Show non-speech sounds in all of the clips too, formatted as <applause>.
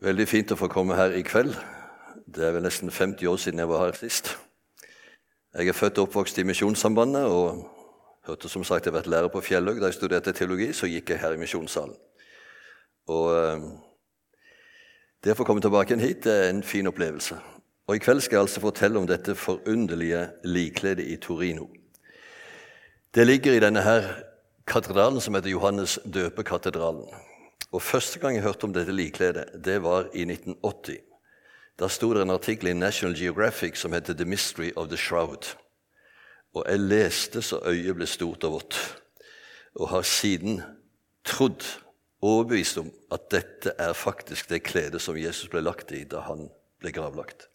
Veldig fint å få komme her i kveld. Det er vel nesten 50 år siden jeg var her sist. Jeg er født og oppvokst i Misjonssambandet og hørte som sagt jeg har vært lærer på Fjellhaug. Da jeg studerte teologi, så gikk jeg her i misjonssalen. Og eh, det å få komme tilbake igjen hit det er en fin opplevelse. Og I kveld skal jeg altså fortelle om dette forunderlige likkledet i Torino. Det ligger i denne her katedralen som heter Johannes døpekatedralen. Og Første gang jeg hørte om dette likkledet, det var i 1980. Da sto det en artikkel i National Geographic som heter 'The Mystery of the Shroud'. Og jeg leste så øyet ble stort og vått, og har siden trodd, overbevist om, at dette er faktisk det kledet som Jesus ble lagt i da han ble gravlagt.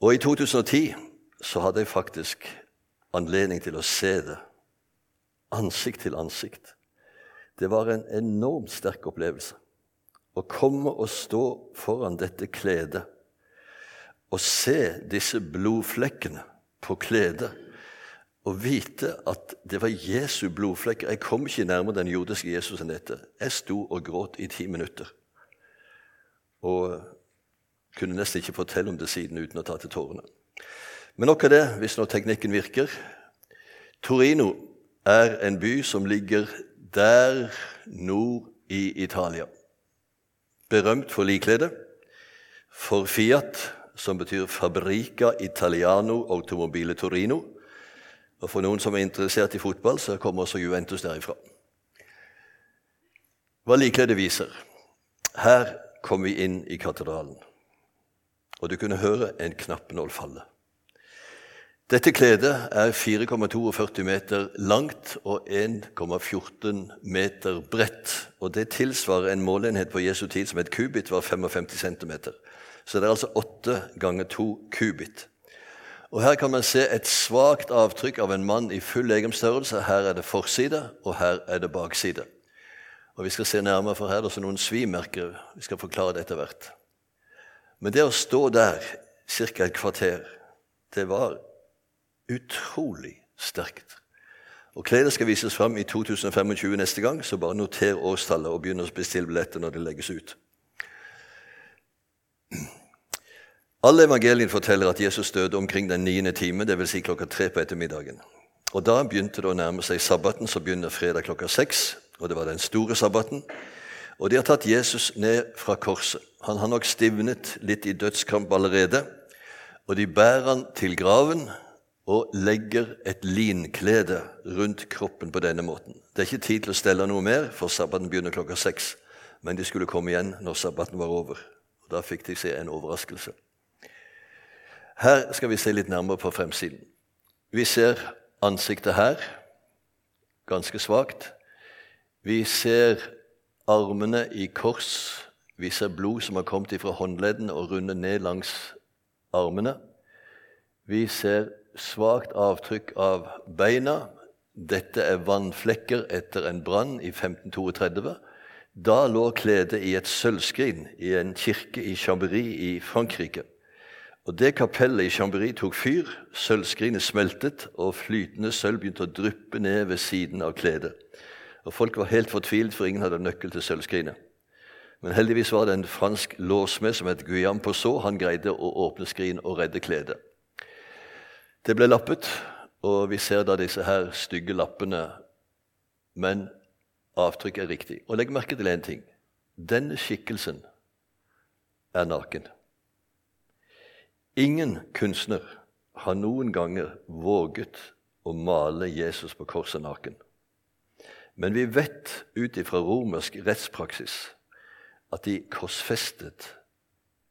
Og i 2010 så hadde jeg faktisk anledning til å se det ansikt til ansikt. Det var en enormt sterk opplevelse å komme og stå foran dette kledet og se disse blodflekkene på kledet og vite at det var Jesu blodflekker. Jeg kom ikke nærmere den jordiske Jesus enn dette. Jeg sto og gråt i ti minutter. Og kunne nesten ikke fortelle om det siden uten å ta til tårene. Men nok av det, hvis nå teknikken virker. Torino er en by som ligger der nord i Italia. Berømt for likkledet, for Fiat, som betyr Fabrica Italiano Automobile Torino. Og for noen som er interessert i fotball, så kommer også Juventus derifra. Hva likkledet viser Her kom vi inn i katedralen, og du kunne høre en knappenål falle. Dette kledet er 4,42 meter langt og 1,14 meter bredt. og Det tilsvarer en målenhet på Jesu tid som et kubit var 55 cm. Så det er altså 8 ganger 2 kubit. Og Her kan man se et svakt avtrykk av en mann i full legemstørrelse. Her er det forside, og her er det bakside. Og Vi skal se nærmere, for her er det også noen svimerker. Vi skal forklare det etter hvert. Men det å stå der ca. et kvarter, det var Utrolig sterkt. Og Kledet skal vises fram i 2025 neste gang, så bare noter årstallet og begynn å bestille billetter når det legges ut. Alle evangeliene forteller at Jesus døde omkring den niende time, dvs. Si klokka tre på ettermiddagen. Og Da begynte det å nærme seg sabbaten, som begynner fredag klokka seks. Og det var den store sabbaten. Og de har tatt Jesus ned fra korset. Han har nok stivnet litt i dødskamp allerede. Og de bærer han til graven og legger et linklede rundt kroppen på denne måten. Det er ikke tid til å stelle noe mer, for sabbaten begynner klokka seks. Men de skulle komme igjen når sabbaten var over. Og Da fikk de se en overraskelse. Her skal vi se litt nærmere på fremsiden. Vi ser ansiktet her, ganske svakt. Vi ser armene i kors. Vi ser blod som har kommet fra håndleddene og rundet ned langs armene. Vi ser svakt avtrykk av beina. Dette er vannflekker etter en brann i 1532. Da lå kledet i et sølvskrin i en kirke i Chambéry i Frankrike. Og Det kapellet i Chambéry tok fyr, sølvskrinet smeltet, og flytende sølv begynte å dryppe ned ved siden av kledet. Og Folk var helt fortvilet, for ingen hadde nøkkel til sølvskrinet. Men heldigvis var det en fransk låsmed som het Guillaume Pousseau. Han greide å åpne skrin og redde kledet. Det ble lappet, og vi ser da disse her stygge lappene. Men avtrykket er riktig. Og legg merke til én ting. Denne skikkelsen er naken. Ingen kunstner har noen ganger våget å male Jesus på korset naken. Men vi vet ut ifra romersk rettspraksis at de korsfestet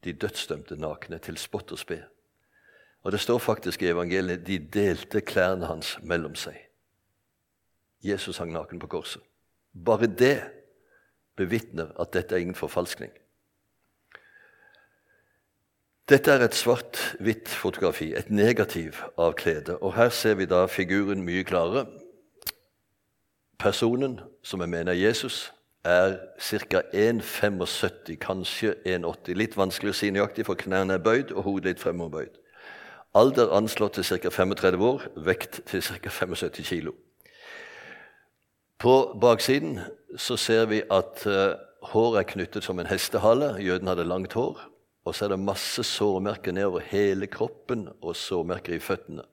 de dødsdømte nakne til spott og spe. Og det står faktisk i evangeliet de delte klærne hans mellom seg. Jesus hang naken på korset. Bare det bevitner at dette er ingen forfalskning. Dette er et svart-hvitt fotografi, et negativ av kledet. Og her ser vi da figuren mye klarere. Personen, som jeg mener er Jesus, er ca. 1,75, kanskje 1,80. Litt vanskelig å si nøyaktig, for knærne er bøyd og hodet litt fremoverbøyd. Alder anslått til ca. 35 år, vekt til ca. 75 kg. På baksiden så ser vi at uh, håret er knyttet som en hestehale. Jøden hadde langt hår. Og så er det masse sårmerker nedover hele kroppen og sårmerker i føttene.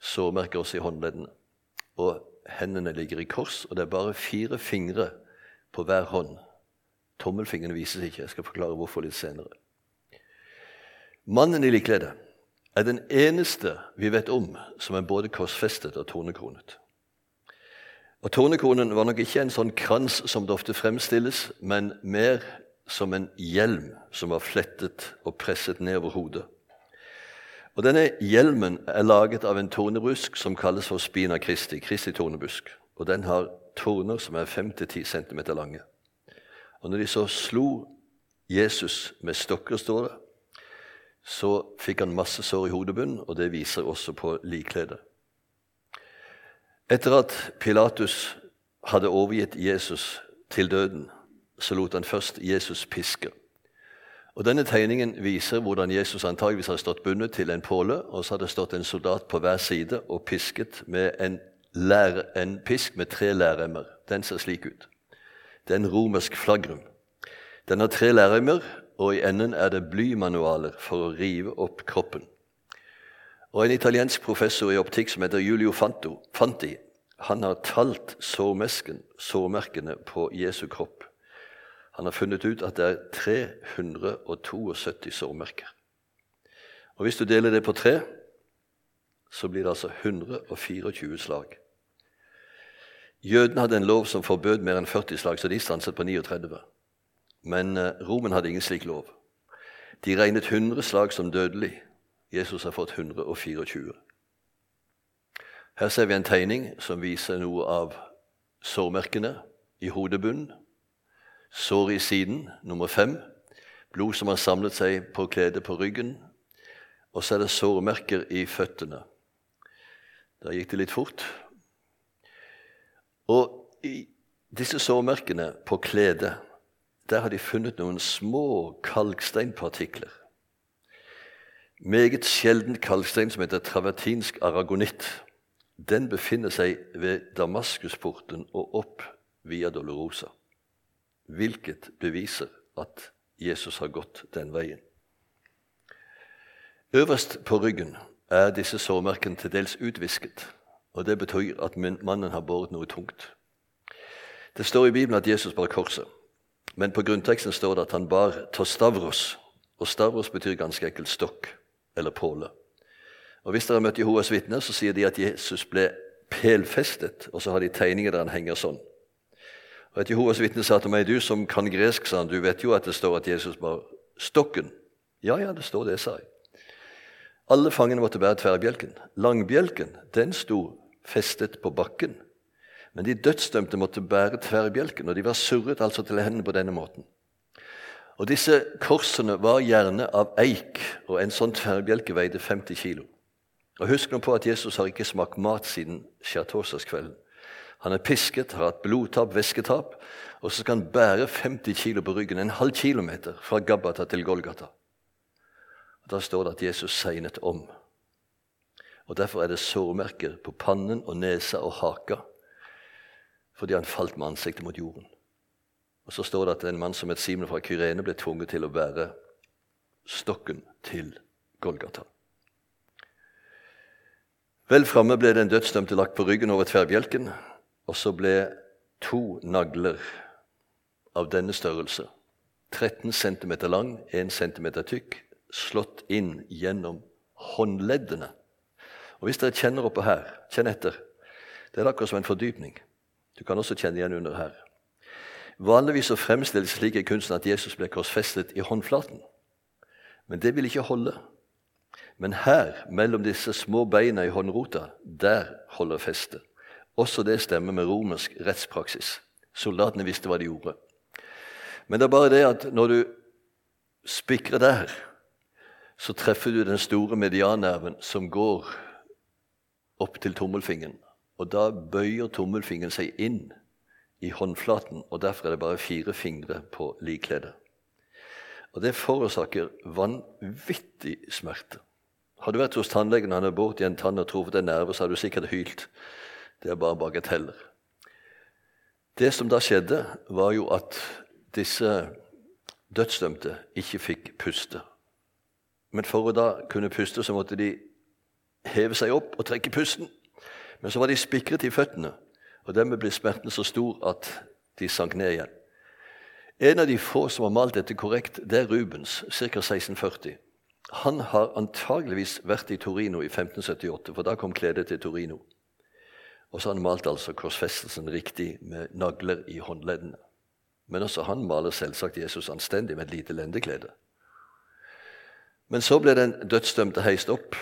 Sårmerker også i håndleddene. Og hendene ligger i kors, og det er bare fire fingre på hver hånd. Tommelfingeren vises ikke. Jeg skal forklare hvorfor litt senere. Mannen i likkledet er den eneste vi vet om som er både korsfestet og tornekronet. Og Tornekronen var nok ikke en sånn krans som det ofte fremstilles, men mer som en hjelm som var flettet og presset ned over hodet. Og Denne hjelmen er laget av en tornebusk som kalles for spina Christi, Kristi tornebusk. Og Den har torner som er 5-10 cm lange. Og Når de så slo Jesus med stokker, står det, så fikk han masse sår i hodebunnen, og det viser også på likkledet. Etter at Pilatus hadde overgitt Jesus til døden, så lot han først Jesus piske. Og Denne tegningen viser hvordan Jesus antageligvis har stått bundet til en påle, og så har det stått en soldat på hver side og pisket med en, lære, en pisk med tre læremmer. Den ser slik ut. Det er en romersk flagrum. Den har tre læremmer, og i enden er det blymanualer for å rive opp kroppen. Og En italiensk professor i optikk som heter Julio Fanto, Fanti, han har talt sårmerkene på Jesu kropp. Han har funnet ut at det er 372 sårmerker. Og Hvis du deler det på tre, så blir det altså 124 slag. Jødene hadde en lov som forbød mer enn 40 slag, så de stanset på 39. Men eh, Romen hadde ingen slik lov. De regnet 100 slag som dødelig. Jesus har fått 124. Her ser vi en tegning som viser noe av sårmerkene i hodebunnen. Sår i siden, nummer fem. Blod som har samlet seg på kledet på ryggen. Og så er det sårmerker i føttene. Der gikk det litt fort. Og i disse sårmerkene på kledet der har de funnet noen små kalksteinpartikler. Meget sjelden kalkstein som heter travertinsk aragonitt. Den befinner seg ved Damaskusporten og opp via Dolorosa. Hvilket beviser at Jesus har gått den veien. Øverst på ryggen er disse sårmerkene til dels utvisket. og Det betyr at mannen har båret noe tungt. Det står i Bibelen at Jesus bar korset. Men på grunnteksten står det at han bar tostavros. Og stavros betyr ganske enkelt stokk eller påle. Og Hvis dere har møtt Jehovas vitner, så sier de at Jesus ble pelfestet, og så har de tegninger der han henger sånn. Og Et Jehovas vitne sa til meg, du som kan gresk, sa han, du vet jo at det står at Jesus bar stokken. Ja, ja, det står det, sa jeg. Alle fangene måtte bære tverrbjelken. Langbjelken den sto festet på bakken. Men de dødsdømte måtte bære tverrbjelken, og de var surret altså til hendene på denne måten. Og Disse korsene var gjerne av eik, og en sånn tverrbjelke veide 50 kilo. Og Husk nå på at Jesus har ikke smakt mat siden skjærtorsdagskvelden. Han er pisket, har hatt blodtap, væsketap, og så skal han bære 50 kilo på ryggen, en halv kilometer fra Gabbata til Golgata. Og Da står det at Jesus segnet om. Og Derfor er det sårmerker på pannen og nesa og haka fordi han falt med ansiktet mot jorden. Og Så står det at en mann som het Simen fra Kyrene ble tvunget til å bære stokken til Golgata. Vel framme ble den dødsdømte lagt på ryggen over tverrbjelken, og så ble to nagler av denne størrelse, 13 cm lang, 1 cm tykk, slått inn gjennom håndleddene. Og Hvis dere kjenner oppå her, kjenn etter. Det er akkurat som en fordypning. Du kan også kjenne igjen under her. Vanligvis så fremstilles slik i kunsten at Jesus ble korsfestet i håndflaten. Men det vil ikke holde. Men her, mellom disse små beina i håndrota, der holder festet. Også det stemmer med romersk rettspraksis. Soldatene visste hva de gjorde. Men det er bare det at når du spikrer der, så treffer du den store mediannerven som går opp til tommelfingeren. Og da bøyer tommelfingeren seg inn i håndflaten, og derfor er det bare fire fingre på likkledet. Og det forårsaker vanvittig smerte. Har du vært hos tannlegen og han er borti en tann og truffet en nerve, så har du sikkert hylt. Det er bare bagateller. Det som da skjedde, var jo at disse dødsdømte ikke fikk puste. Men for å da kunne puste, så måtte de heve seg opp og trekke pusten. Men så var de spikret i føttene, og dermed ble smerten så stor at de sank ned igjen. En av de få som har malt dette korrekt, det er Rubens, ca. 1640. Han har antageligvis vært i Torino i 1578, for da kom kledet til Torino. Og så har han malt altså korsfestelsen riktig med nagler i håndleddene. Men også han maler selvsagt Jesus anstendig med et lite lendeklede. Men så ble den dødsdømte heist opp,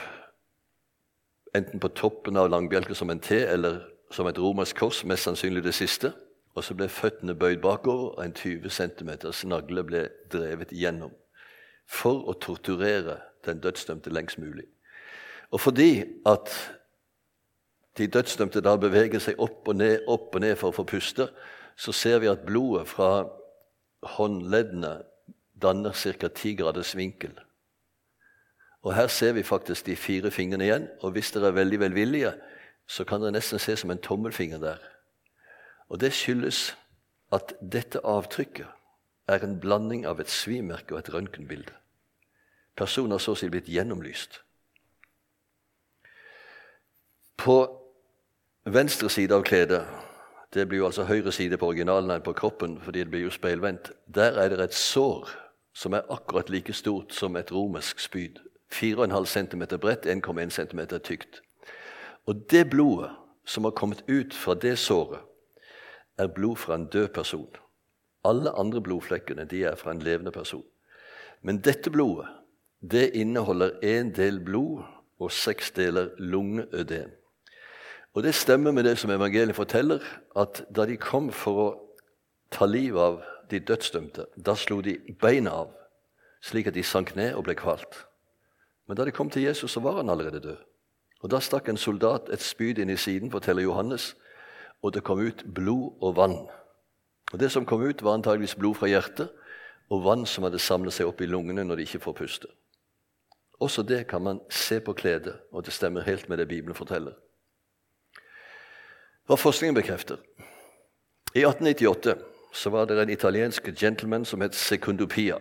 enten på toppen av langbjelken som en T eller som et romersk kors, mest sannsynlig det siste. Og så ble føttene bøyd bakover, og en 20 cm snagle ble drevet igjennom for å torturere den dødsdømte lengst mulig. Og fordi at de dødsdømte da beveger seg opp og ned, opp og ned for å få puste, så ser vi at blodet fra håndleddene danner ca. 10 graders vinkel. Og Her ser vi faktisk de fire fingrene igjen. Og hvis dere er veldig velvillige, så kan dere nesten se som en tommelfinger der. Og Det skyldes at dette avtrykket er en blanding av et svimerke og et røntgenbilde. Personen har så å si blitt gjennomlyst. På venstre side av kledet det blir jo altså høyre side på originalen enn på kroppen, fordi det blir jo speilvendt. Der er det et sår som er akkurat like stort som et romersk spyd. 4,5 cm bredt, 1,1 cm tykt. Og det blodet som har kommet ut fra det såret, er blod fra en død person. Alle andre blodflekkene de er fra en levende person. Men dette blodet det inneholder én del blod og seks deler lungeødem. Og Det stemmer med det som evangeliet forteller, at da de kom for å ta livet av de dødsdømte, da slo de beina av, slik at de sank ned og ble kvalt. Men da de kom til Jesus, så var han allerede død. Og Da stakk en soldat et spyd inn i siden, forteller Johannes, og det kom ut blod og vann. Og Det som kom ut, var antageligvis blod fra hjertet og vann som hadde samlet seg opp i lungene når de ikke får puste. Også det kan man se på kledet, og det stemmer helt med det Bibelen forteller. Hva forskningen bekrefter I 1898 så var det en italiensk gentleman som het Secundopia.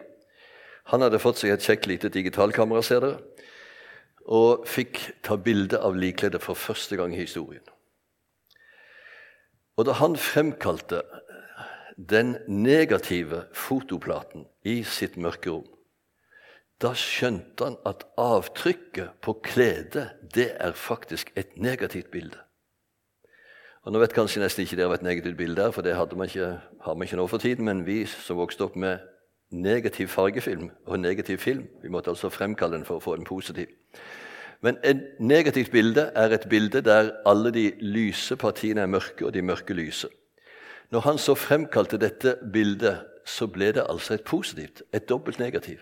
Han hadde fått seg et kjekt lite digitalkamera, ser dere, og fikk ta bilde av likledet for første gang i historien. Og da han fremkalte den negative fotoplaten i sitt mørke rom, da skjønte han at avtrykket på kledet, det er faktisk et negativt bilde. Og Nå vet kanskje nesten ikke dere hva et negativt bilde er, for det man ikke, har man ikke nå for tiden. Men vi som vokste opp med negativ fargefilm og negativ film, vi måtte altså fremkalle den for å få den positiv. Men et negativt bilde er et bilde der alle de lyse partiene er mørke, og de mørke lyse. Når han så fremkalte dette bildet, så ble det altså et positivt, et dobbelt negativ.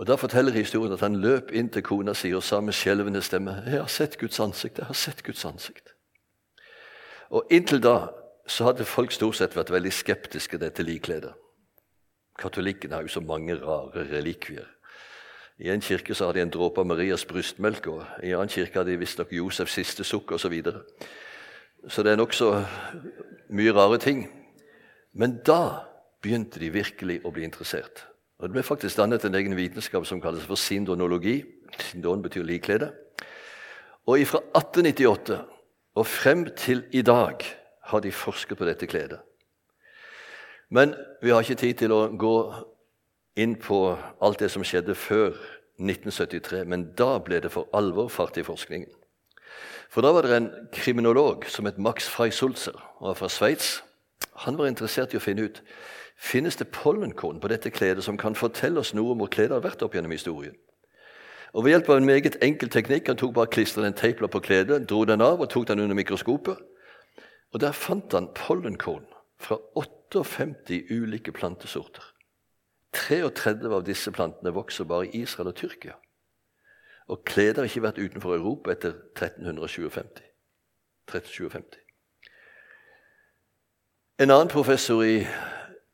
Og Da forteller historien at han løp inn til kona si og sa med skjelvende stemme 'Jeg har sett Guds ansikt. Jeg har sett Guds ansikt.' Og Inntil da så hadde folk stort sett vært veldig skeptiske til dette likkledet. Katolikkene har jo så mange rare relikvier. I en kirke så har de en dråpe av Marias brystmelk, og i en annen kirke har de visstnok Josefs siste sukk osv. Så, videre. så det er nokså mye rare ting. Men da begynte de virkelig å bli interessert. Og Det ble faktisk dannet en egen vitenskap som kalles for sindonologi. Sindon betyr likklede. Og fra 1898 og frem til i dag har de forsket på dette kledet. Men vi har ikke tid til å gå inn på alt det som skjedde før 1973. Men da ble det for alvor fart i forskningen. For da var det en kriminolog som het Max Freisulzer, og var fra Sveits. Han var interessert i å finne ut finnes det pollenkorn på dette kledet som kan fortelle oss noe om hvor kledet har vært opp gjennom historien. Og Ved hjelp av en meget enkel teknikk han tok bare klistret en teiplapp på kledet, dro den av og tok den under mikroskopet. Og Der fant han pollenkorn fra 58 ulike plantesorter. 33 av disse plantene vokser bare i Israel og Tyrkia. Og kledet har ikke vært utenfor Europa etter 1357. 1357. En annen professor i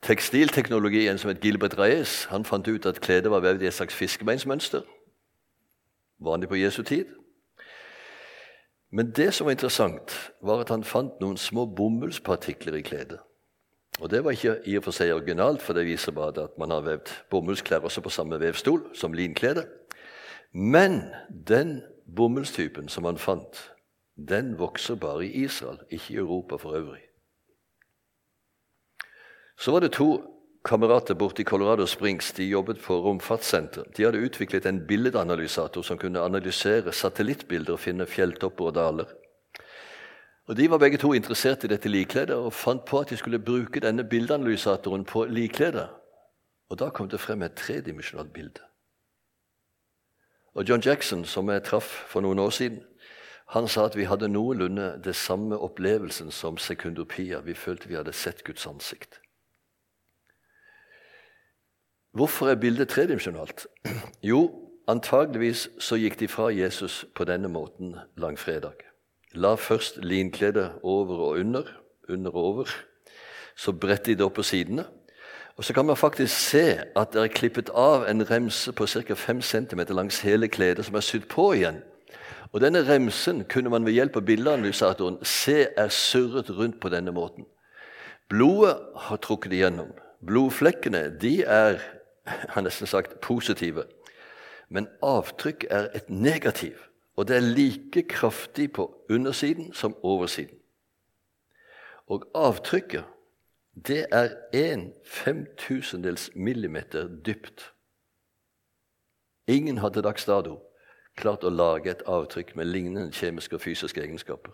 tekstilteknologi, en som het Gilbert Reyes, han fant ut at kledet var vevd i et slags fiskebeinsmønster vanlig på Jesu tid. Men det som var interessant, var at han fant noen små bomullspartikler i kledet. Og Det var ikke i og for seg originalt, for det viser bare at man har vevd bomullsklær også på samme vevstol som linklede. Men den bomullstypen som man fant, den vokser bare i Israel, ikke i Europa for øvrig. Så var det to kamerater borte i Colorado Springs de jobbet på romfartssenter. De hadde utviklet en billedanalysator som kunne analysere satellittbilder og finne fjelltopper og daler. Og De var begge to interessert i dette likkledet og fant på at de skulle bruke denne bildeanalysatoren på likkledet. Og da kom det frem et tredimensjonalt bilde. Og John Jackson, som jeg traff for noen år siden, han sa at vi hadde noenlunde det samme opplevelsen som sekundopia. Vi følte vi hadde sett Guds ansikt. Hvorfor er bildet tredimensjonalt? <clears throat> Jo, antageligvis så gikk de fra Jesus på denne måten langfredag. La først linkledet over og under, under og over. Så bretter de det opp på sidene. Og Så kan man faktisk se at det er klippet av en remse på ca. 5 cm langs hele kledet, som er sydd på igjen. Og Denne remsen kunne man ved hjelp av bildeanalysatoren se er surret rundt på denne måten. Blodet har trukket igjennom. Blodflekkene de er <laughs> har nesten sagt positive. Men avtrykk er et negativ, og det er like kraftig på undersiden som oversiden. Og avtrykket, det er en femtusendels millimeter dypt. Ingen har til dags dato klart å lage et avtrykk med lignende kjemiske og fysiske egenskaper.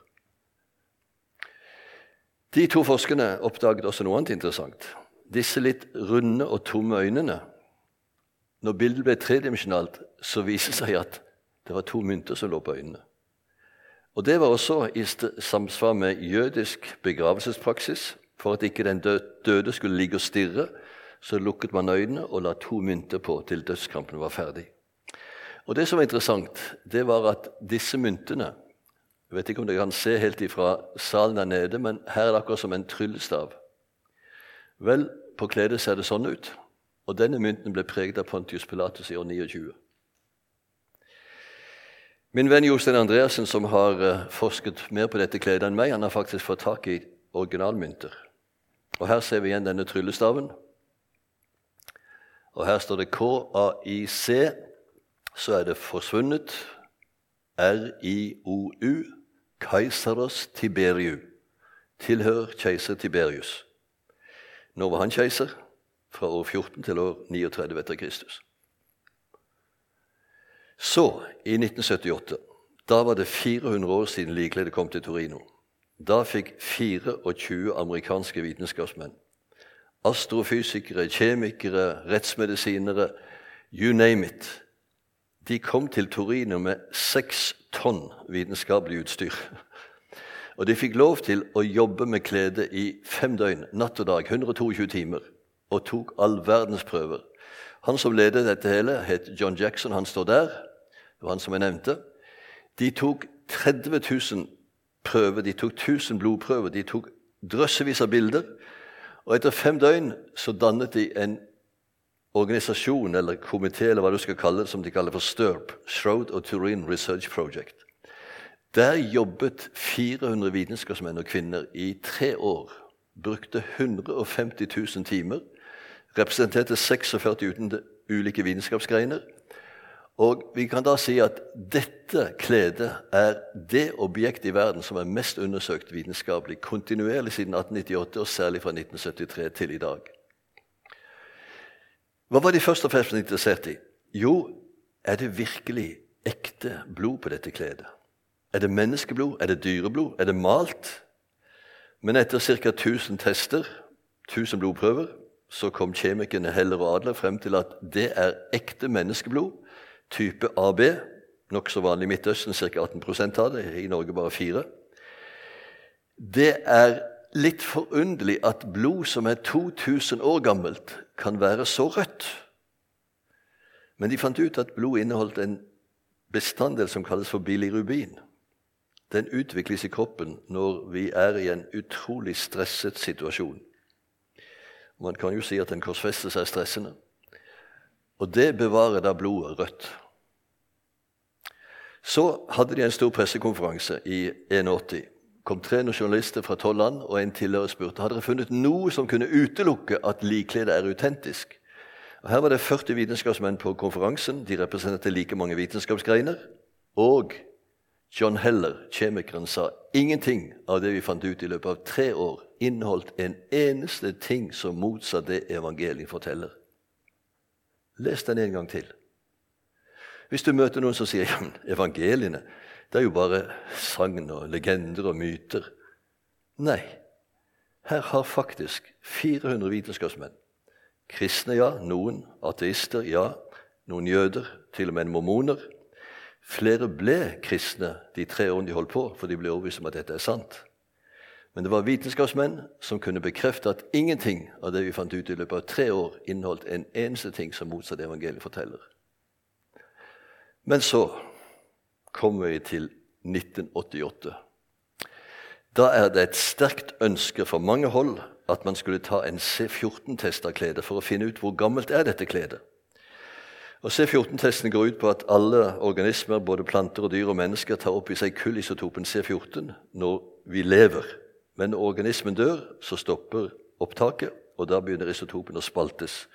De to forskerne oppdaget også noe annet interessant. Disse litt runde og tomme øynene når bildet ble tredimensjonalt, så viser det seg at det var to mynter som lå på øynene. Og Det var også i samsvar med jødisk begravelsespraksis. For at ikke den døde skulle ligge og stirre, så lukket man øynene og la to mynter på til dødskampen var ferdig. Og Det som var interessant, det var at disse myntene Jeg vet ikke om dere kan se helt ifra salen der nede, men her er det akkurat som en tryllestav. Vel, på kledet ser det sånn ut. Og denne mynten ble preget av Pontius Pilatus i år 29. Min venn Jostein Andreassen, som har eh, forsket mer på dette kledet enn meg, han har faktisk fått tak i originalmynter. Og Her ser vi igjen denne tryllestaven. Og her står det KAIC. Så er det forsvunnet. RIOU. Keiseros Tiberiu. Tilhører keiser Tiberius. Nå var han keiser fra år 14 til år 39 etter Kristus. Så, i 1978, da var det 400 år siden likkledet kom til Torino. Da fikk 24 amerikanske vitenskapsmenn, astrofysikere, kjemikere, rettsmedisinere, you name it, de kom til Torino med seks tonn vitenskapelig utstyr. <laughs> Og de fikk lov til å jobbe med kledet i fem døgn, natt og dag, 122 timer og tok all verdens prøver. Han som ledet dette hele, het John Jackson. Han står der. Det var han som jeg nevnte. De tok 30 000 prøver, de tok 1000 blodprøver, de tok drøssevis av bilder. Og etter fem døgn så dannet de en organisasjon eller komité eller hva du skal kalle det, som de kaller for STURP, Shroud og Turin Research Project. Der jobbet 400 vitenskapsmenn og -kvinner i tre år. Brukte 150 000 timer representerte 46 uten ulike vitenskapsgreiner. Og vi kan da si at dette kledet er det objektet i verden som er mest undersøkt vitenskapelig kontinuerlig siden 1898, og særlig fra 1973 til i dag. Hva var de først og fremst interessert i? Jo, er det virkelig ekte blod på dette kledet? Er det menneskeblod? Er det dyreblod? Er det malt? Men etter ca. 1000 tester, 1000 blodprøver, så kom kjemikerne Heller og Adler frem til at det er ekte menneskeblod, type AB, nokså vanlig i Midtøsten, ca. 18 av det, i Norge bare 4 Det er litt forunderlig at blod som er 2000 år gammelt, kan være så rødt. Men de fant ut at blod inneholdt en bestanddel som kalles for bilirubin. Den utvikles i kroppen når vi er i en utrolig stresset situasjon. Man kan jo si at en korsfestelse er stressende. Og det bevarer da blodet rødt. Så hadde de en stor pressekonferanse i 81. kom tre journalister fra tolv land og en tidligere spurte hadde dere funnet noe som kunne utelukke at likkledet er autentisk. Og her var det 40 vitenskapsmenn på konferansen. De representerte like mange vitenskapsgreiner. Og John Heller, kjemikeren, sa ingenting av det vi fant ut i løpet av tre år, inneholdt en eneste ting som motsa det evangeliet forteller. Les den en gang til. Hvis du møter noen som sier ja, evangeliene det er jo bare sagn og legender og myter. Nei, her har faktisk 400 vitenskapsmenn Kristne, ja. Noen ateister, ja. Noen jøder, til og med en mormoner. Flere ble kristne de tre årene de holdt på, for de ble overbevist om at dette er sant. Men det var vitenskapsmenn som kunne bekrefte at ingenting av det vi fant ut i løpet av tre år, inneholdt en eneste ting som motsatt evangeliet forteller. Men så kommer vi til 1988. Da er det et sterkt ønske fra mange hold at man skulle ta en C14-test av kledet for å finne ut hvor gammelt er dette kledet. Og C14-testen går ut på at alle organismer, både planter og dyr og mennesker, tar opp i seg kullisotopen C14 når vi lever. Men når organismen dør, så stopper opptaket, og da begynner isotopen å spaltes.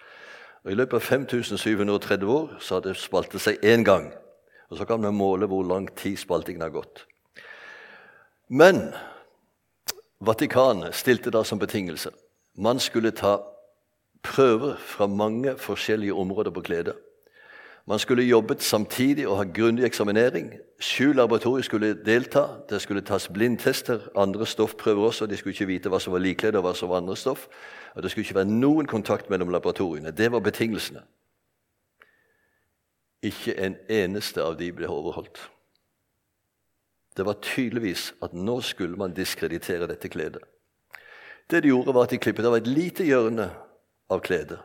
Og I løpet av 5730 år så har det spaltet seg én gang. Og Så kan vi måle hvor lang tid spaltingen har gått. Men Vatikanet stilte da som betingelse man skulle ta prøver fra mange forskjellige områder på kledet. Man skulle jobbet samtidig og ha grundig eksaminering. Sju laboratorier skulle delta. Det skulle tas blindtester, andre stoffprøver også. De skulle ikke vite hva som var likklede og hva som var andre stoff. Og Det skulle ikke være noen kontakt mellom laboratoriene. Det var betingelsene. Ikke en eneste av de ble overholdt. Det var tydeligvis at nå skulle man diskreditere dette kledet. Det de gjorde, var at de klippet av et lite hjørne av kledet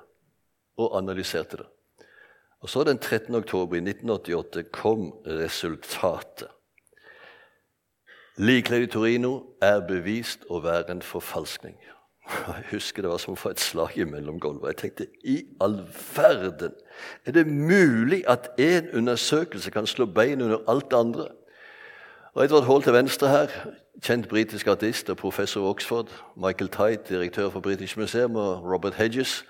og analyserte det. Og så Den 13. oktober i 1988 kom resultatet. Likkledet i Torino er bevist å være en forfalskning. <laughs> Jeg husker det var som å få et slag mellom gulvet. Jeg tenkte i all verden! Er det mulig at én undersøkelse kan slå bein under alt det andre? Og Edvard Hall til venstre her, kjent britisk artist og professor Oxford. Michael Tite, direktør for British Museum, og Robert Hedges,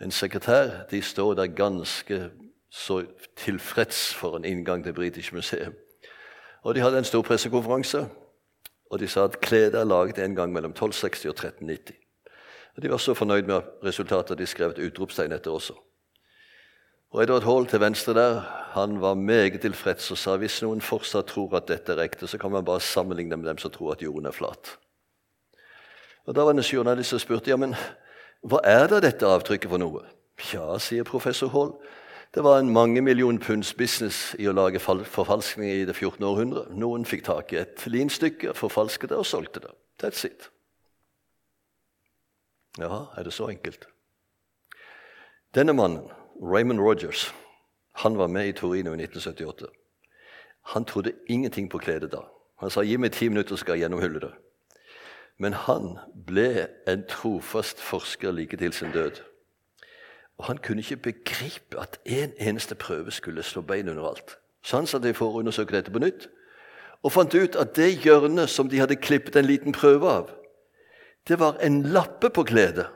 en sekretær. De står der ganske så tilfreds for en inngang til British Museum. Og De hadde en stor pressekonferanse, og de sa at kledet er laget en gang mellom 1260 og 1390. Og De var så fornøyd med resultatet at de skrev et utropstegn etter også. Og Edward Hall til venstre der han var meget tilfreds og sa hvis noen fortsatt tror at dette er ekte, så kan man bare sammenligne med dem som tror at jorden er flat. Og Da var det en journalist som spurte ja, men hva er da dette avtrykket for noe. Ja, sier professor Hall. Det var en mange million punds business i å lage forfalskninger i det 14. århundre. Noen fikk tak i et linstykke, forfalsket det og solgte det. That's it. Ja, er det så enkelt? Denne mannen Raymond Rogers han var med i Torino i 1978. Han trodde ingenting på kledet da. Han sa 'gi meg ti minutter, skal jeg gjennomhulle det'. Men han ble en trofast forsker like til sin død. Og Han kunne ikke begripe at en eneste prøve skulle slå bein under alt. Så han satte for å undersøke dette på nytt, og fant ut at det hjørnet som de hadde klippet en liten prøve av, det var en lappe på kledet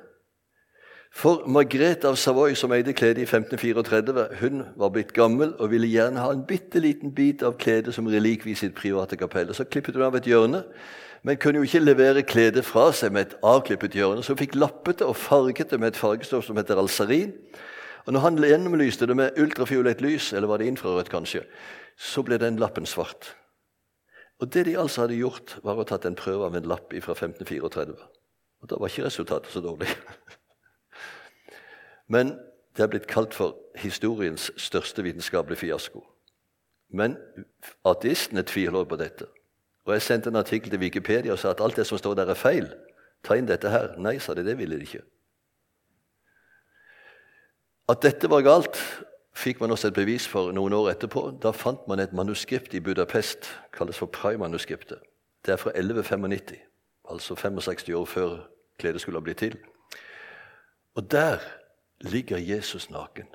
for Margrethe av Savoy, som eide kledet i 1534, hun var blitt gammel og ville gjerne ha en bitte liten bit av kledet som relikvie i sitt private kapell. Så klippet hun av et hjørne, men kunne jo ikke levere kledet fra seg med et avklippet hjørne, så hun fikk lappet det og farget det med et fargestoff som heter alsarin. Og når han gjennomlyste det med ultrafiolett lys, eller var det infrarødt kanskje, så ble den lappen svart. Og Det de altså hadde gjort, var å tatt en prøve av en lapp fra 1534. Og Da var ikke resultatet så dårlig. <laughs> Men det er blitt kalt for historiens største vitenskapelige fiasko. Men ateistene tviler på dette. Og Jeg sendte en artikkel til Wikipedia og sa at alt det som står der, er feil. Ta inn dette her. Nei, sa de, det ville de ikke. At dette var galt, fikk man også et bevis for noen år etterpå. Da fant man et manuskript i Budapest, kalles for Prai-manuskriptet. Det er fra 1195, altså 65 år før kledet skulle ha blitt til. Og der ligger Jesus naken.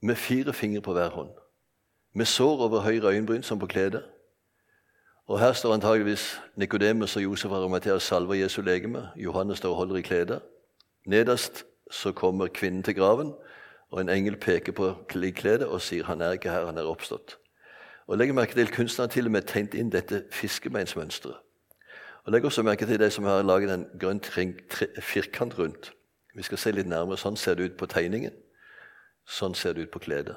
Med fire fingre på hver hånd. Med sår over høyre øyenbryn som på kledet. Og Her står antageligvis Nikodemus og Josef og Arimathea salver Jesu legeme. Johannes står og holder i kledet. Nederst så kommer kvinnen til graven, og en engel peker på kledet og sier han er ikke her, han er oppstått. Og Legg merke til kunstneren til og med tegnet inn dette fiskebeinsmønsteret. Og Legg også merke til de som har laget en grønn firkant rundt. Vi skal se litt nærmere. Sånn ser det ut på tegningen. Sånn ser det ut på kledet.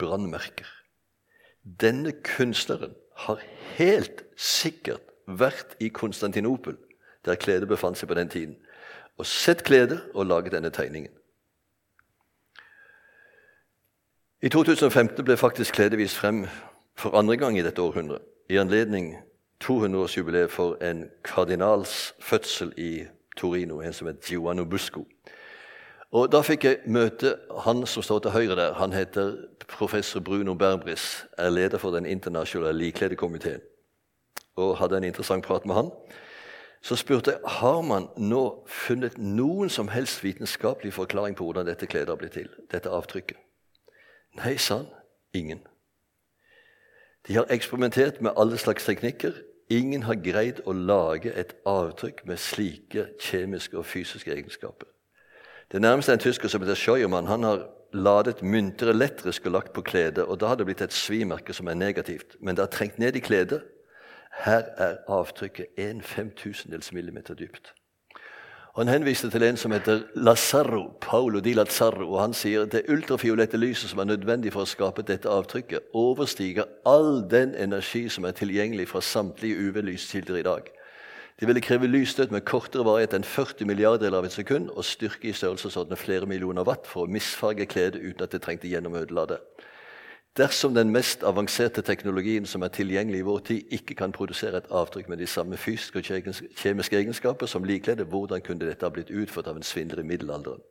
Brannmerker. Denne kunstneren har helt sikkert vært i Konstantinopel, der kledet befant seg på den tiden, og sett kledet og laget denne tegningen. I 2015 ble faktisk kledet vist frem for andre gang i dette århundret, i anledning 200-årsjubileet for en kardinals fødsel i Torino, en som het Giovanno Busco. Og Da fikk jeg møte han som står til høyre der. Han heter professor Bruno Berbris, er leder for Den internasjonale likledekomiteen. Og hadde en interessant prat med han. Så spurte jeg har man nå funnet noen som helst vitenskapelig forklaring på hvordan dette kledet har blitt til. dette avtrykket. Nei, sa han. Ingen. De har eksperimentert med alle slags teknikker. Ingen har greid å lage et avtrykk med slike kjemiske og fysiske egenskaper. Det nærmeste er en tysker som heter Scheuermann. Han har ladet mynter elektrisk og lagt på kledet, og da har det blitt et svimerke som er negativt. Men det har trengt ned i kledet. Her er avtrykket en femtusendels millimeter dypt. Han henviste til en som heter Lazarro, Paolo di Lazzaro, og han sier at det ultrafiolette lyset som er nødvendig for å skape dette avtrykket, overstiger all den energi som er tilgjengelig fra samtlige UV-lyskilder i dag. De ville kreve lysstøt med kortere varighet enn 40 milliarder av et sekund og styrke i størrelsesorden flere millioner watt for å misfarge kledet uten at det trengte gjennomødela ødelade. Dersom den mest avanserte teknologien som er tilgjengelig i vår tid, ikke kan produsere et avtrykk med de samme fysiske og kjemiske egenskaper som likkledet, hvordan kunne dette ha blitt utført av en svindler i middelalderen?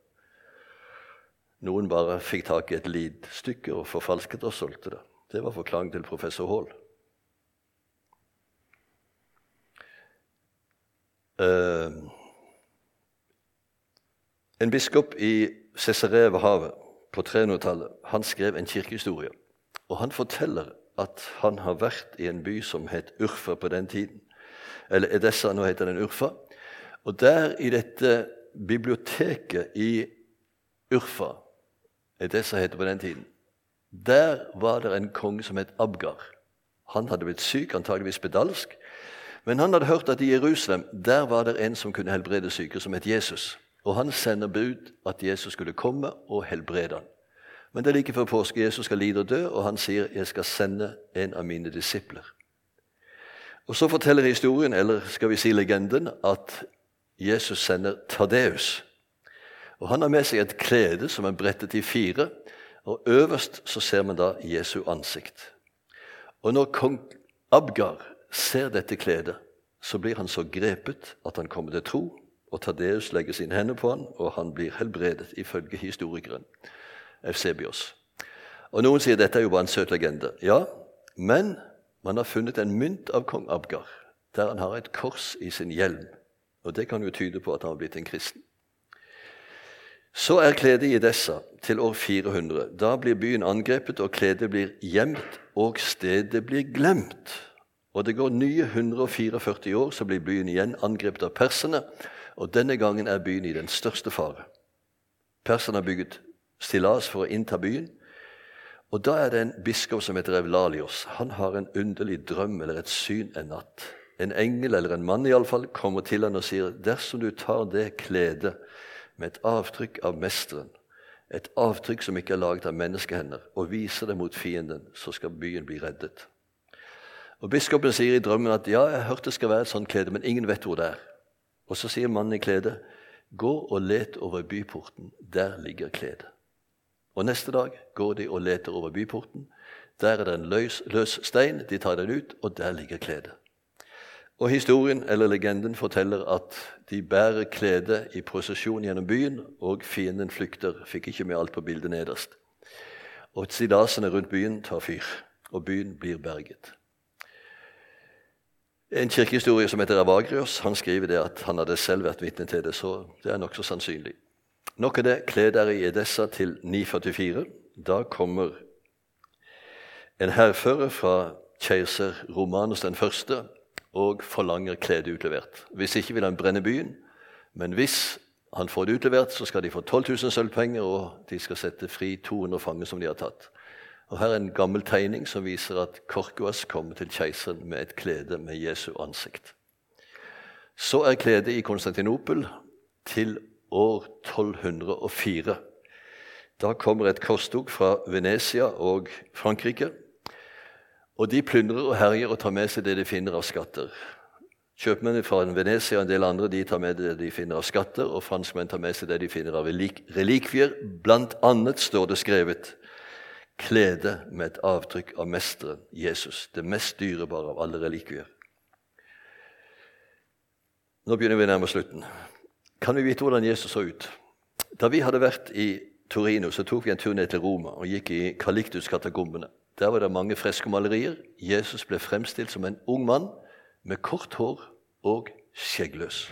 Noen bare fikk tak i et lidstykke og forfalsket og solgte det. Det var forklaringen til professor Hall. Uh, en biskop i Cesarea ved havet på 300-tallet han skrev en kirkehistorie. Og Han forteller at han har vært i en by som het Urfa på den tiden. Eller Edessa, nå heter den Urfa. Og der i dette biblioteket i Urfa Edessa heter på den tiden. Der var det en konge som het Abgar. Han hadde blitt syk, antageligvis spedalsk. Men han hadde hørt at i Jerusalem der var det en som kunne helbrede syke, som het Jesus. Og han sender bud at Jesus skulle komme og helbrede ham. Men det er like før påske. Jesus skal lide og dø, og han sier 'Jeg skal sende en av mine disipler'. Og Så forteller historien, eller skal vi si legenden, at Jesus sender Tadeus. Og Han har med seg et klede som er brettet i fire, og øverst så ser man da Jesu ansikt. Og når kong Abgar ser dette kledet, så blir han så grepet at han kommer til tro, og Tadeus legger sine hender på han, og han blir helbredet, ifølge historikeren Eusebios. Og Noen sier dette er jo bare en søt legende. Ja, men man har funnet en mynt av kong Abgar, der han har et kors i sin hjelm. Og Det kan jo tyde på at han har blitt en kristen. Så er kledet i Edessa til år 400. Da blir byen angrepet, og kledet blir gjemt, og stedet blir glemt. Og det går nye 144 år, så blir byen igjen angrepet av perserne. Og denne gangen er byen i den største fare. Perserne har bygget stillas for å innta byen. Og da er det en biskop som heter Evlalios. Han har en underlig drøm eller et syn en natt. En engel, eller en mann i alle fall, kommer til han og sier dersom du tar det kledet med et avtrykk av mesteren, et avtrykk som ikke er laget av menneskehender, og viser det mot fienden, så skal byen bli reddet. Og Biskopen sier i drømmen at ja, jeg hørte det skal være et sånt klede, men ingen vet hvor det er. Og så sier mannen i kledet, gå og let over byporten. Der ligger kledet. Og neste dag går de og leter over byporten. Der er det en løs, løs stein. De tar den ut, og der ligger kledet. Og historien eller legenden forteller at de bærer kledet i prosesjon gjennom byen, og fienden flykter. Fikk ikke med alt på bildet nederst. Og stillasene rundt byen tar fyr, og byen blir berget. En kirkehistorie som heter Avagrios, han skriver det at han hadde selv vært vitne til det. Så det er nokså sannsynlig. Nok av det. Kle dere i Edessa til 944. Da kommer en hærfører fra keiser Romanus den første og forlanger kledet utlevert. Hvis ikke vil han brenne byen, men hvis han får det utlevert, så skal de få 12 000 sølvpenger, og de skal sette fri 200 fanger som de har tatt. Og Her er en gammel tegning som viser at Korkuas kommer til keiseren med et klede med Jesu ansikt. Så er kledet i Konstantinopel til år 1204. Da kommer et korstog fra Venezia og Frankrike. Og de plyndrer og herjer og tar med seg det de finner av skatter. Kjøpmennene fra Venezia og en del andre de tar med det de finner av skatter, og franskmenn tar med seg det de finner av relikvier. Blant annet står det skrevet klede med et avtrykk av mesteren Jesus, det mest dyrebare av alle relikvier. Nå begynner vi nærmere slutten. Kan vi vite hvordan Jesus så ut? Da vi hadde vært i Torino, så tok vi en tur ned til Roma og gikk i Kaliktus-katakombene. Der var det mange freskomalerier. Jesus ble fremstilt som en ung mann med kort hår og skjeggløs.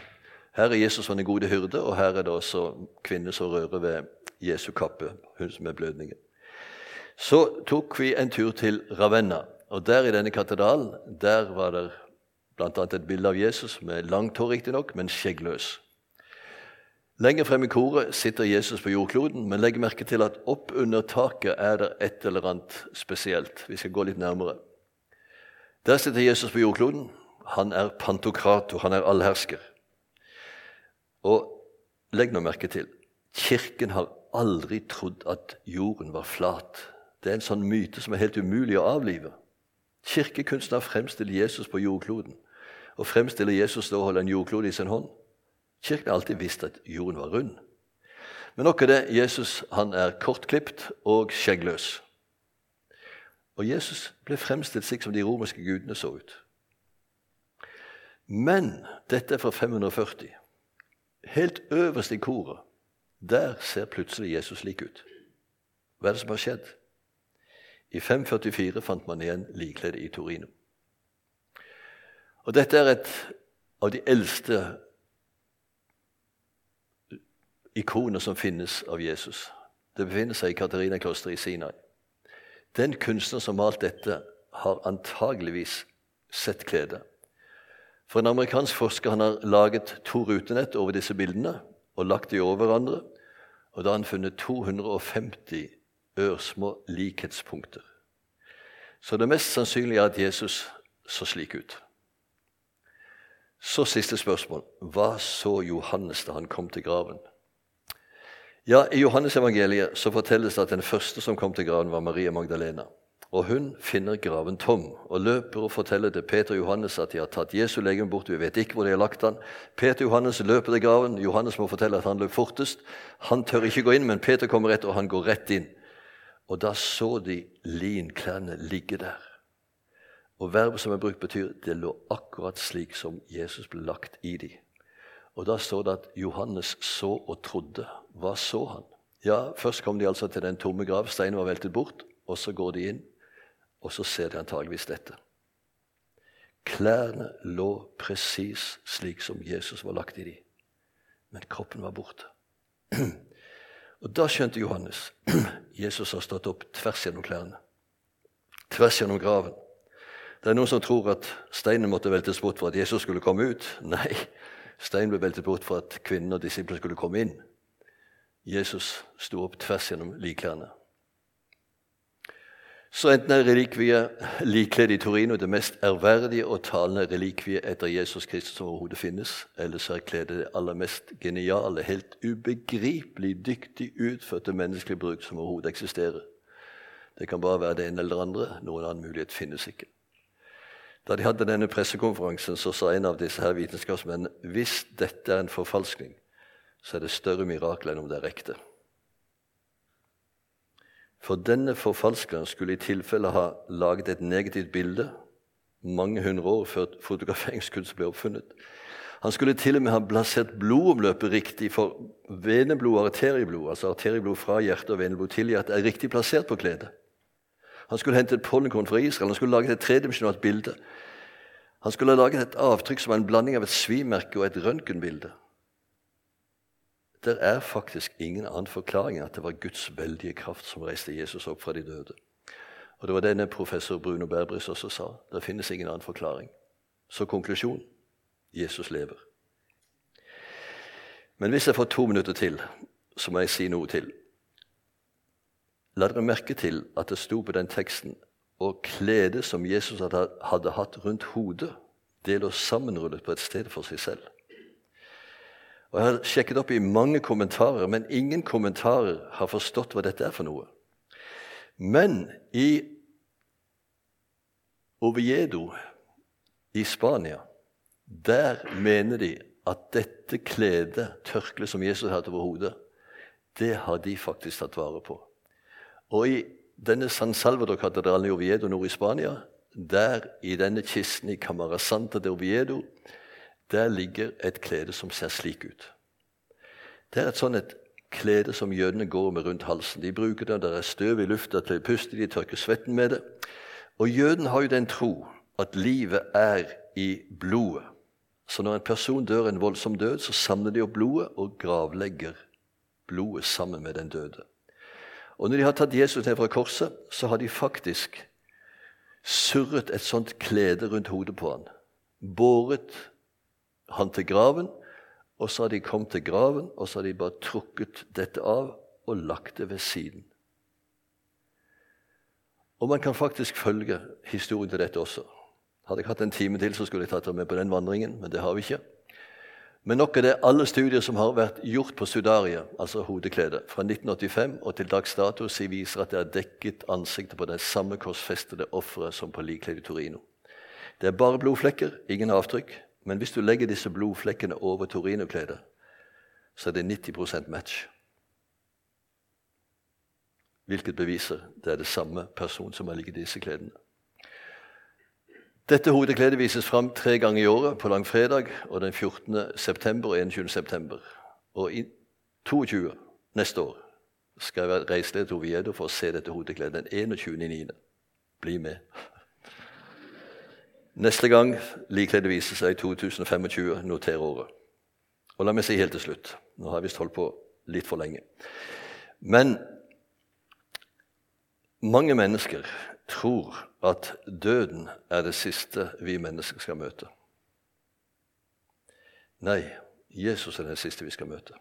Her er Jesus som den gode hyrde, og her er det også kvinner som rører ved Jesu kappe, hun som er blødningen. Så tok vi en tur til Ravenna. Og der i denne katedralen der var det bl.a. et bilde av Jesus med langt hår, riktignok, men skjeggløs. Lenger frem i koret sitter Jesus på jordkloden, men legg merke til at opp under taket er det et eller annet spesielt. Vi skal gå litt nærmere. Der sitter Jesus på jordkloden. Han er pantokrator, han er allhersker. Og legg nå merke til Kirken har aldri trodd at jorden var flat. Det er en sånn myte som er helt umulig å avlive. Kirkekunstner fremstiller Jesus på jordkloden og fremstiller Jesus da å holde en jordklode i sin hånd. Kirken har alltid visst at jorden var rund. Men nok er det. Jesus han er kortklipt og skjeggløs. Og Jesus ble fremstilt slik som de romerske gudene så ut. Men dette er fra 540. Helt øverst i koret, der ser plutselig Jesus lik ut. Hva er det som har skjedd? I 544 fant man igjen likkledet i Torino. Og Dette er et av de eldste ikoner som finnes av Jesus. Det befinner seg i Katarina-klosteret i Sinai. Den kunstner som malte dette, har antageligvis sett kledet. For En amerikansk forsker han har laget to rutenett over disse bildene og lagt de over hverandre. Og da har han funnet 250 ørsmå likhetspunkter. Så det mest sannsynlige er at Jesus så slik ut. Så siste spørsmål. Hva så Johannes da han kom til graven? Ja, I Johannes-evangeliet så fortelles det at den første som kom til graven, var Maria Magdalena. Og Hun finner graven tom og løper og forteller til Peter og Johannes at de har tatt Jesu legeme bort. Vi vet ikke hvor de har lagt han. Peter og Johannes løper til graven. Johannes må fortelle at han løp fortest. Han tør ikke gå inn, men Peter kommer etter, og han går rett inn. Og da så de linklærne ligge der. Og verbet som er brukt, betyr det lå akkurat slik som Jesus ble lagt i de. Og da står det at Johannes så og trodde. Hva så han? Ja, Først kom de altså til den tomme grav. Steinen var veltet bort. Og så går de inn, og så ser de antageligvis dette. Klærne lå presis slik som Jesus var lagt i de, men kroppen var borte. <clears throat> Og Da skjønte Johannes <clears throat> Jesus har stått opp tvers gjennom klærne. Tvers gjennom graven. Det er noen som tror at steinen måtte veltes bort for at Jesus skulle komme ut. <laughs> Nei, steinen ble veltet bort for at kvinnen og disiplene skulle komme inn. Jesus sto opp tvers gjennom likklærne. Så enten er relikviet likkledd i Torino det mest ærverdige og talende relikviet etter Jesus Kristus som overhodet finnes, eller så er kledet det aller mest geniale, helt ubegripelig dyktig utførte menneskelige bruk som overhodet eksisterer. Det kan bare være det ene eller andre. Noen annen mulighet finnes ikke. Da de hadde denne pressekonferansen, så sa en av disse her vitenskapsmennene hvis dette er en forfalskning, så er det større mirakel enn om det er ekte. For denne forfalskeren skulle i tilfelle ha laget et negativt bilde mange hundre år før fotograferingskunst ble oppfunnet. Han skulle til og med ha plassert blodomløpet riktig, for veneblod og arterieblod altså arterieblod fra hjertet og veneblod til hjertet, er riktig plassert på kledet. Han skulle hente et pollenkorn fra Israel, han skulle laget et tredimensjonalt bilde. Han skulle ha laget et avtrykk som var en blanding av et svimerke og et røntgenbilde. Det er faktisk ingen annen forklaring enn at det var Guds veldige kraft som reiste Jesus opp fra de døde. Og Det var denne professor Bruno Berbris også sa. Det finnes ingen annen forklaring. Så konklusjon Jesus lever. Men hvis jeg får to minutter til, så må jeg si noe til. La dere merke til at det sto på den teksten og kledet som Jesus hadde, hatt rundt hodet, det lå sammenrullet på et sted for seg selv. Og Jeg har sjekket opp i mange kommentarer, men ingen kommentarer har forstått hva dette er for noe. Men i Oviedo i Spania, der mener de at dette kledet, tørkleet som Jesus hadde over hodet, det har de faktisk tatt vare på. Og i denne San Salvador-katedralen i Oviedo nord i Spania, der i denne kisten i Camara Santa de Oviedo, der ligger et klede som ser slik ut. Det er et sånn et klede som jødene går med rundt halsen. De bruker det, det er støv i lufta til å puste, de tørker svetten med det. Og jøden har jo den tro at livet er i blodet. Så når en person dør en voldsom død, så samler de opp blodet og gravlegger blodet sammen med den døde. Og når de har tatt Jesus ned fra korset, så har de faktisk surret et sånt klede rundt hodet på han. Båret han til graven, og så har de kommet til graven, og så har de bare trukket dette av og lagt det ved siden. Og man kan faktisk følge historien til dette også. Hadde jeg hatt en time til, så skulle jeg tatt dere med på den vandringen, men det har vi ikke. Men nok er det alle studier som har vært gjort på sudaria, altså hodeklede, fra 1985 og til dags dato, viser at det er dekket ansiktet på det samme korsfestede offeret som på likkledet i Torino. Det er bare blodflekker, ingen avtrykk. Men hvis du legger disse blodflekkene over Torino-kledet, så er det 90% match. Hvilket beviser det er det samme person som har ligget i disse kledene. Dette hodekledet vises fram tre ganger i året, på langfredag og den 14. september og 21. september. Og i 22. neste år skal jeg være reiseleder til Oviedo for å se dette hodekledet den 21.9. Bli med. Neste gang likkledet viser seg i 2025, noter året. Og la meg si helt til slutt Nå har jeg visst holdt på litt for lenge. Men mange mennesker tror at døden er det siste vi mennesker skal møte. Nei, Jesus er den siste vi skal møte.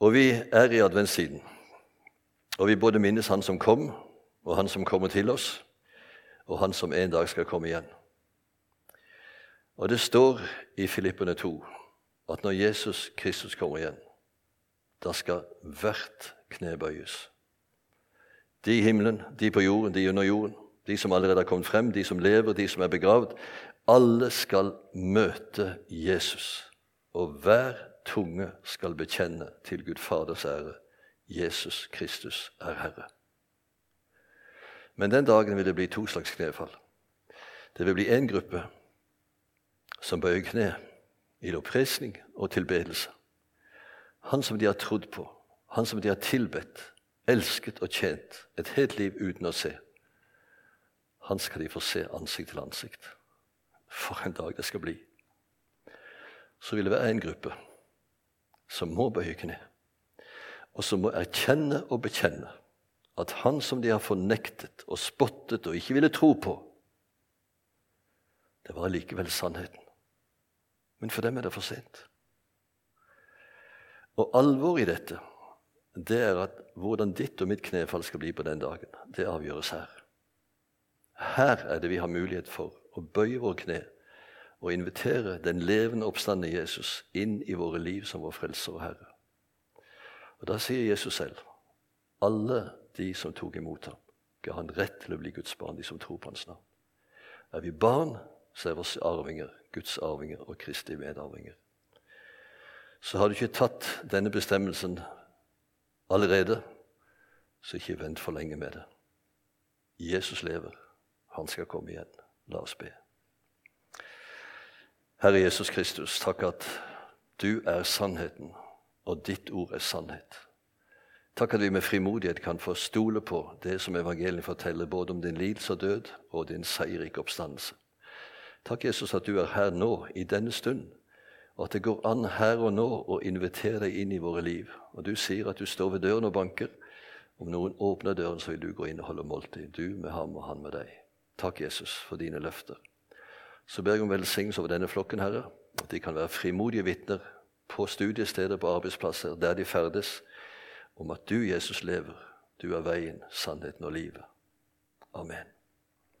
Og vi er i adventstiden. Og vi både minnes Han som kom, og Han som kommer til oss, og Han som en dag skal komme igjen. Og det står i Filippene 2 at når Jesus Kristus kommer igjen, da skal hvert kne bøyes. De i himmelen, de på jorden, de under jorden, de som allerede har kommet frem, de som lever, de som er begravd. Alle skal møte Jesus, og hver tunge skal bekjenne til Gud Faders ære Jesus Kristus er Herre. Men den dagen vil det bli to slags knefall. Det vil bli én gruppe som bøyer kne i lovprisning og tilbedelse. Han som de har trodd på, han som de har tilbedt, elsket og tjent et helt liv uten å se. Han skal de få se ansikt til ansikt. For en dag det skal bli. Så vil det være en gruppe som må bøye kne, og som må erkjenne og bekjenne at han som de har fornektet og spottet og ikke ville tro på, det var likevel sannheten. Men for dem er det for sent. Og alvoret i dette det er at hvordan ditt og mitt knefall skal bli på den dagen, det avgjøres her. Her er det vi har mulighet for å bøye våre kne og invitere den levende oppstandende Jesus inn i våre liv som vår frelser og Herre. Og Da sier Jesus selv alle de som tok imot ham, ga han rett til å bli Guds barn, de som tror på hans navn. Er vi barn, så er vi arvinger, Guds arvinger og Kristi medarvinger. Så har du ikke tatt denne bestemmelsen allerede, så ikke vent for lenge med det. Jesus lever. Han skal komme igjen. La oss be. Herre Jesus Kristus, takk at du er sannheten, og ditt ord er sannhet. Takk at vi med frimodighet kan få stole på det som evangeliet forteller, både om din lidelse og død og din seierrike oppstandelse. Takk, Jesus, at du er her nå, i denne stund og at det går an her og nå å invitere deg inn i våre liv. Og Du sier at du står ved døren og banker, Om noen åpner døren, så vil du gå inn og holde måltid. Du med ham og han med deg. Takk, Jesus, for dine løfter. Så ber jeg om velsignelse over denne flokken, Herre. At de kan være frimodige vitner på studiesteder, på arbeidsplasser, der de ferdes, om at du, Jesus, lever. Du er veien, sannheten og livet. Amen.